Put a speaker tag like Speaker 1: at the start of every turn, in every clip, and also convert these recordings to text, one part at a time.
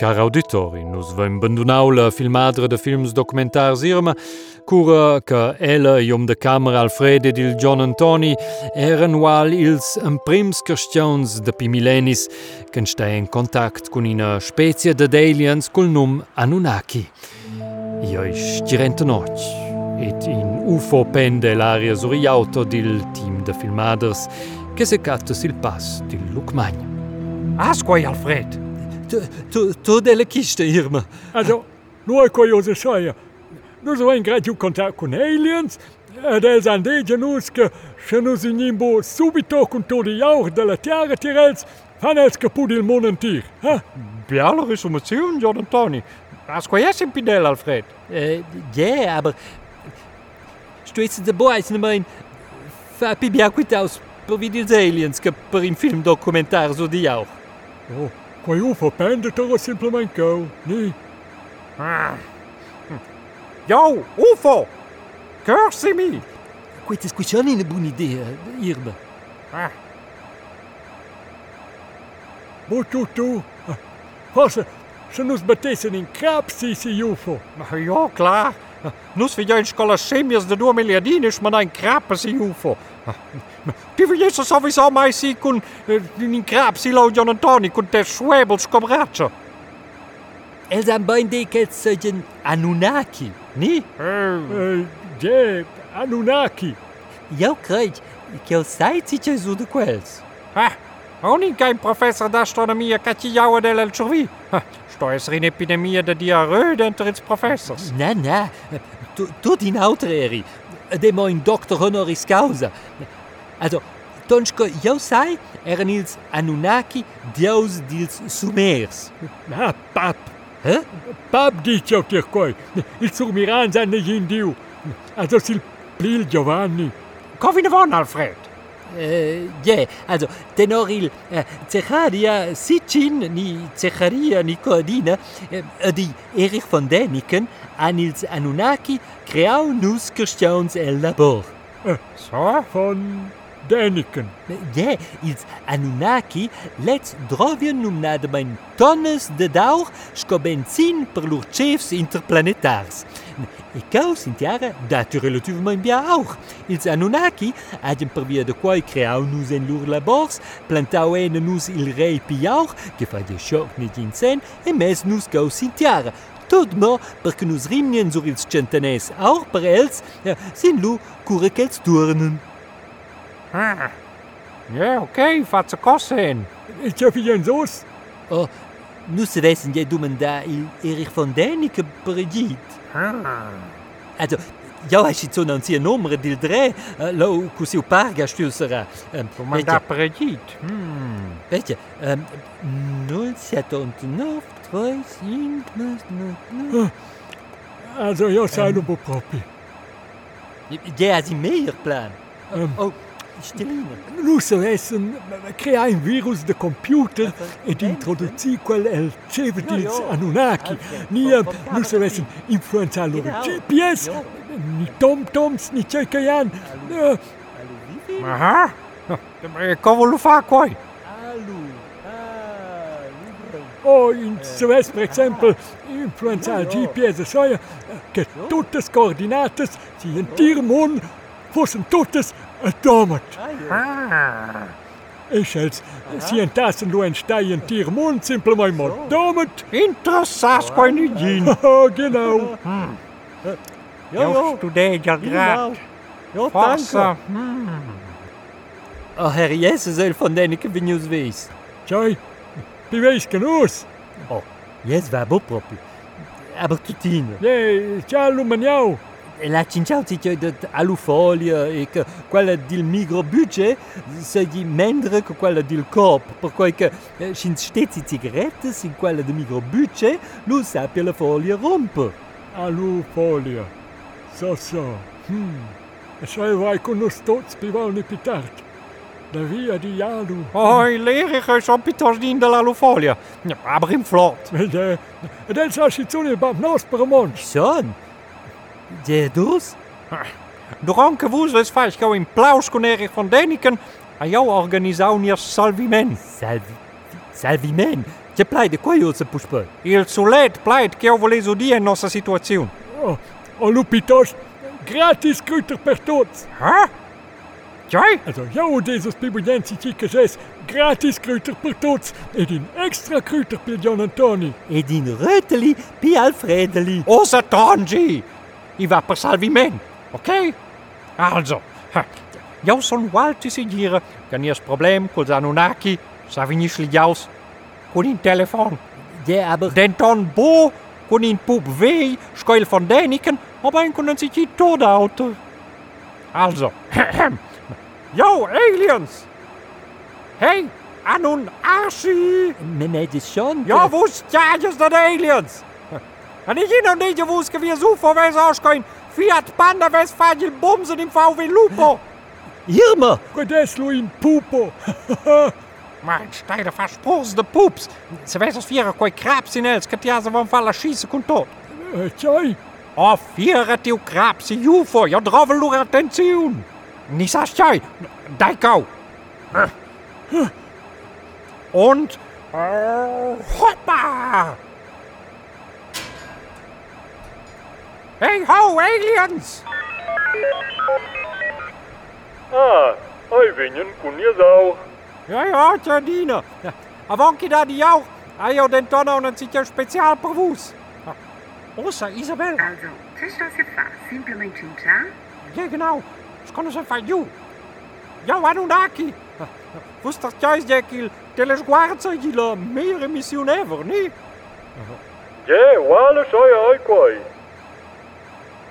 Speaker 1: Car auditori, nus veim bandunau la filmadra de films documentars Irma, cura che ella iom de camera Alfred ed il John Antoni eran ual ils imprims questions de pi millenis che stai in contact con una specie de aliens col num Anunnaki. Io stirenta noc, et in UFO pende l'aria suri auto del team de filmaders che se catta pass del Lucmagna.
Speaker 2: Asquai, Alfred.
Speaker 1: Todele kiste, Irma.
Speaker 2: Also, nur eine kuriose Sache. Nu so ein grad er contato com aliens, e äh, des andêgenos que se nos inimbo subito com todo jaur de da terra tirels, han es que pudil monentir.
Speaker 3: Bialo resumazion, John Antoni. conhece o Pidel, Alfred?
Speaker 1: Äh, é, mas... Estou esse de boas, não mãe? Fa pibiacuitaus por vídeos aliens que por um filme documentar o de.
Speaker 2: Oh. Qua UFO pende toro simplement go, ni?
Speaker 3: Ah. Yo, UFO! Cursi mi!
Speaker 1: Questa squiccione è una buona idea, Irma.
Speaker 3: Ah,
Speaker 2: Bo tu tu. Ah, Forse, se in crap si si UFO.
Speaker 3: maar ja, klaar. Nós viemos com as sêmias de dois milhardinos, mas nem crapas em UFO. é isso só visão mais e com nem crapas e lá John Antônio, com teus suebels com
Speaker 1: racha. Eles também dizem que sejam Anunnaki,
Speaker 2: né? É, Anunnaki.
Speaker 1: Eu creio que eu sei se te ajuda com eles.
Speaker 3: Ah, a única professor da astronomia que te dela de sorrir. In epidemia de diarrhoe entre its professors.
Speaker 1: Na, na, tu, tu din auter eri. De mein Doktor honoris causa. Also, tonschko, eu sai, eran ils Anunnaki, deus dils Sumers.
Speaker 2: Na, pap.
Speaker 1: Hä?
Speaker 2: Pap dice o tir coi. Il surmiran zanne jindiu. Also sil plil Giovanni.
Speaker 3: Kom in de van, Alfred.
Speaker 1: Äh, ja, also, tenor il äh, Zecharia Sitchin, ni Zecharia Nicodina, äh, die Erich von Däniken, an ils Anunnaki, creau nus questions el labor.
Speaker 3: Zo?
Speaker 2: Von Däniken.
Speaker 1: Ja, ils Anunnaki lets drovien num nad mein tonnes de daur sco benzin per lur chefs interplanetars. E cau sind jara dat relativement bien auch. Ils Anunnaki hadien per via de quai creau nus en lur labors, plantau en nus il rei piaur, che fa de choc net in sen, e mes nus cau sind jara. Tot mo, perché nus rimnien sur ils centenes auch per els, ja, sin lu cure kels turnen.
Speaker 3: Ha. Ja okay, wat ze kos
Speaker 2: sinn. Ik heb wie en soos?
Speaker 1: Oh, nu se wessen je dummen da il Erich van Dänike Brigitte.
Speaker 3: Ha.
Speaker 1: Also, Ja ha si zon an si nombre Dil dré lo kusi o Parga
Speaker 3: stüsera Predit.
Speaker 1: Wéje 0
Speaker 2: Also jo se bo propi.
Speaker 1: Dé a si méier plan. Stilino. Nu
Speaker 2: să un, crea un virus de computer et introduci quel el cevdils Anunnaki. Nia nu să un influența lor GPS, ni tom-toms, ni cei căian.
Speaker 3: Aha! Cum lu fac coi?
Speaker 1: Alu.
Speaker 2: O, in Suez, per exempel, influenza al GPS soia eh, che tutte coordinate si in tir mun fossen tuttes atomet.
Speaker 3: Ah.
Speaker 2: E als si intassen lo en stai in tirmon simplement mal domet.
Speaker 3: Interessant, koi niet zien.
Speaker 2: Oh, genau.
Speaker 1: Ja,
Speaker 3: Jo, studeer je graag.
Speaker 1: Ja,
Speaker 3: Forza.
Speaker 1: Oh, Herr Jesus soll von Däniken bin news wees.
Speaker 2: Tjai, die wees genoos.
Speaker 1: Oh, yes, va bo propi. Aber tutine.
Speaker 2: Nee, tja, lumaniau.
Speaker 1: la cincautica alufolia e che quella del micro budget di mentre che quella del corpo, per cui che eh, ci stessi sigarette in quella del micro budget lo sappia la foglia rompe.
Speaker 2: Alufolia, so so, hmm. e se vai con uno stotz spivano di pitarchi. La via di Alu.
Speaker 3: Oh, i liriche sono piuttosto dell'alufolia. Apri in flot.
Speaker 2: Ed è la situazione per il nostro mondo. Sono. Mons.
Speaker 1: Son. De dus?
Speaker 3: Dranke woezels falsch gauw in plaus kon Erich van Deniken. A jou organisaunier salviment.
Speaker 1: Salvi. Salvimen, ce plai de quoi io se puspă?
Speaker 3: Il sulet pleit che eu voleți udie în nostra situațiune.
Speaker 2: Oh, oh Lupitos, gratis Krüter per tots.
Speaker 3: Ha? Tjai?
Speaker 2: Also, ja, dieses Bibulienzi Chicas gratis Krüter per tots ed in extra Krüter per John Antoni.
Speaker 1: Ed in Röteli pi Alfredeli.
Speaker 3: Osa e vá passar de mim, ok? Also, eu sou o alto e segura, tenho problema com anunaki, Anunnaki, sabe nicht ligaus, com o telefone.
Speaker 1: Ja, aber...
Speaker 3: Den Ton Bo, com o Pub V, Schoil von deniken, aber ein können sich die Tode auto. Also, yo, Aliens! Hey, Anunnaki!
Speaker 1: Menedes schon?
Speaker 3: Ja, wo ist ja, das Aliens? Na nicht hin und nicht gewusst, wie super was ausgehen. Fiat Panda, was fahrt Bumsen im VW Lupo?
Speaker 1: Irma!
Speaker 2: Godeslo in Pupo!
Speaker 3: Man, steiger versprosende Pups! Se weiß os vierer koi Krabs in els, kat ja se vom Faller schieße kun tot.
Speaker 2: Tjoi!
Speaker 3: O, vierer tiu Krabs i Jufo, ja, drove lur attention! Ni sa tjoi, dai kau! Und... Äh! Hey ho, aliens!
Speaker 4: Ah, ai venien cu niezau.
Speaker 3: Ja, ja, Tjadine. Ja, Avanki da die jou. Ajo den tonno een zitje speciaal per woes. Ossa, Isabel.
Speaker 5: Also, ce está se faz? Simplesmente entrar?
Speaker 3: Ja, genau. Ich kann es einfach you. Ja, Anunnaki. Wust das juist, Jekil? Telesguarza die la meer mission ever, nie?
Speaker 4: Je, wale schoi ai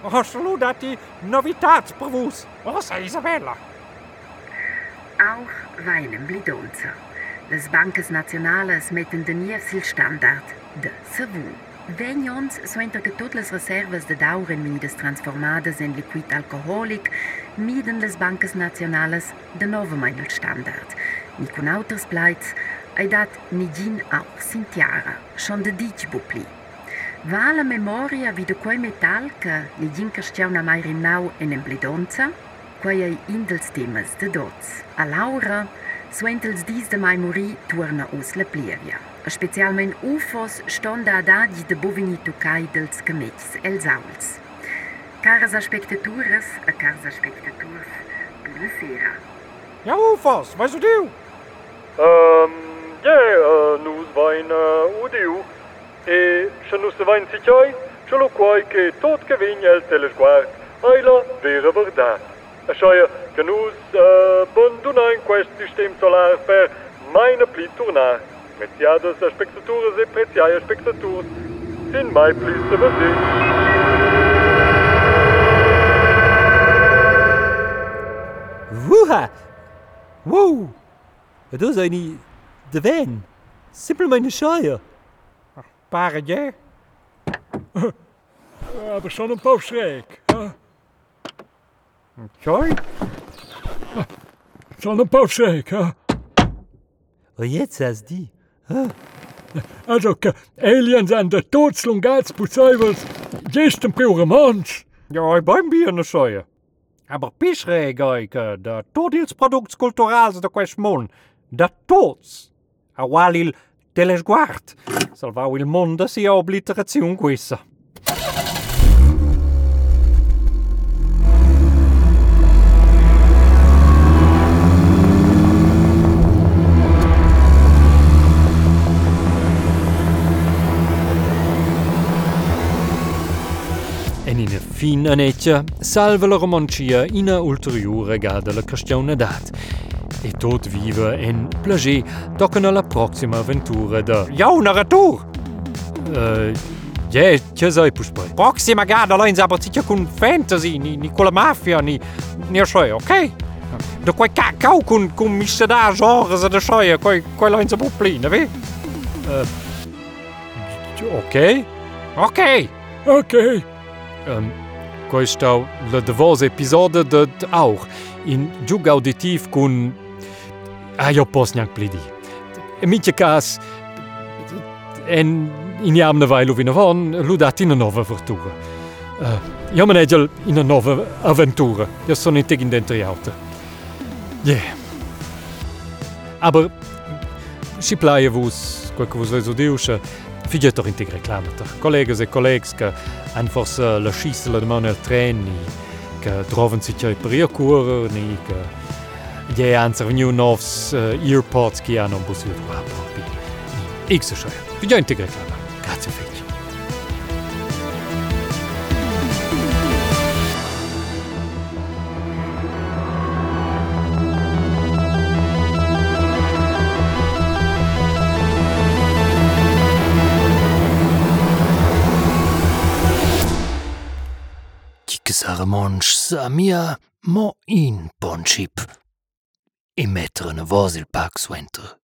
Speaker 4: quai.
Speaker 3: Salut dat die novitats per woes. Ossa, Isabella.
Speaker 5: Auch weinen blidonza. Les banques nacionales meten de nievsil standard de savun. Vegnons suenter que totes les reserves de daur en minides transformades en liquid alcoholic miden les banques nacionales de nove meinel standard. Ni con auters pleits, ai dat nigin auch sintiara, schon de dich. Va la memoria vi de quei metal che nigin castiauna mai rimnau en blidonza, quei ei indels temas de dots. A Laura, suentels dis de mai morì torna us la plevia. Specialment ufos stonda ad agi de bovini tucai dels camecs els auls. Caras a spectaturas, a caras a spectaturs, buonasera.
Speaker 3: Ja, Ufos, weißt du du?
Speaker 4: Um, se nu se va insicioi, ce lo quai che tot che vin el telesguard, ai la vera verdad. Așa e că nu eh, abandonai în acest sistem solar pe mai năpli turnar. Mețiadă să spectatură se prețiaie spectatur, sin mai pli să văzi.
Speaker 1: Wuha! Wow! Das ist eine Dwan. Simpel meine Scheier.
Speaker 3: Pare je?
Speaker 2: aber schon ein paar schräg. Ja,
Speaker 3: Tjoi?
Speaker 2: schon ein paar schräg. Ja.
Speaker 1: Und jetzt hast die.
Speaker 2: Also, que aliens an de todslungats pusaivers, gestern pure mans.
Speaker 3: Ja, ik ben bier ne soja. Aber pisre ik de todilsproducts culturals de quest de tots. A wal il telesguard. Salvau il mondo sia obliterazione questa.
Speaker 1: En een fin anetja salva la romancia in a ulteriore gada la questione dat. e tot vive en plager tochen a la proxima aventura
Speaker 3: de Jauna Retour!
Speaker 1: Uh, yeah, ce sei pus poi?
Speaker 3: Proxima gada la insa partita con fantasy, ni, ni con la mafia, ni, ni așa, eh, ok? do quai ca cau con, con miscedar genres ad așa, eh, quai, quai la insa po plin, vei?
Speaker 1: Uh, ok?
Speaker 3: Ok!
Speaker 2: Ok!
Speaker 1: Um, quai stau la davos episode de aur, in giug auditivo cun ah io posso neanche pli di e minche cas en in jam ne vailo vino von ludat in una nuova avventura uh, io me ne in una nuova avventura io sono in teg in dentro auto yeah aber si plaia vus, quel che vus veis udiuscha, figetor integre reclamator. Collegas e collegs che han forse la scissa la mano al tren, ni che trovan si tjoi per ir curer, ni che Я сравнил с EarPods, que já não possuíam lá próprio. Isso já. Vidjante
Speaker 6: reklama. Katja Fitch. Sarmonsch Samia Moin Bonchip. et mettre un voz il parc suenter.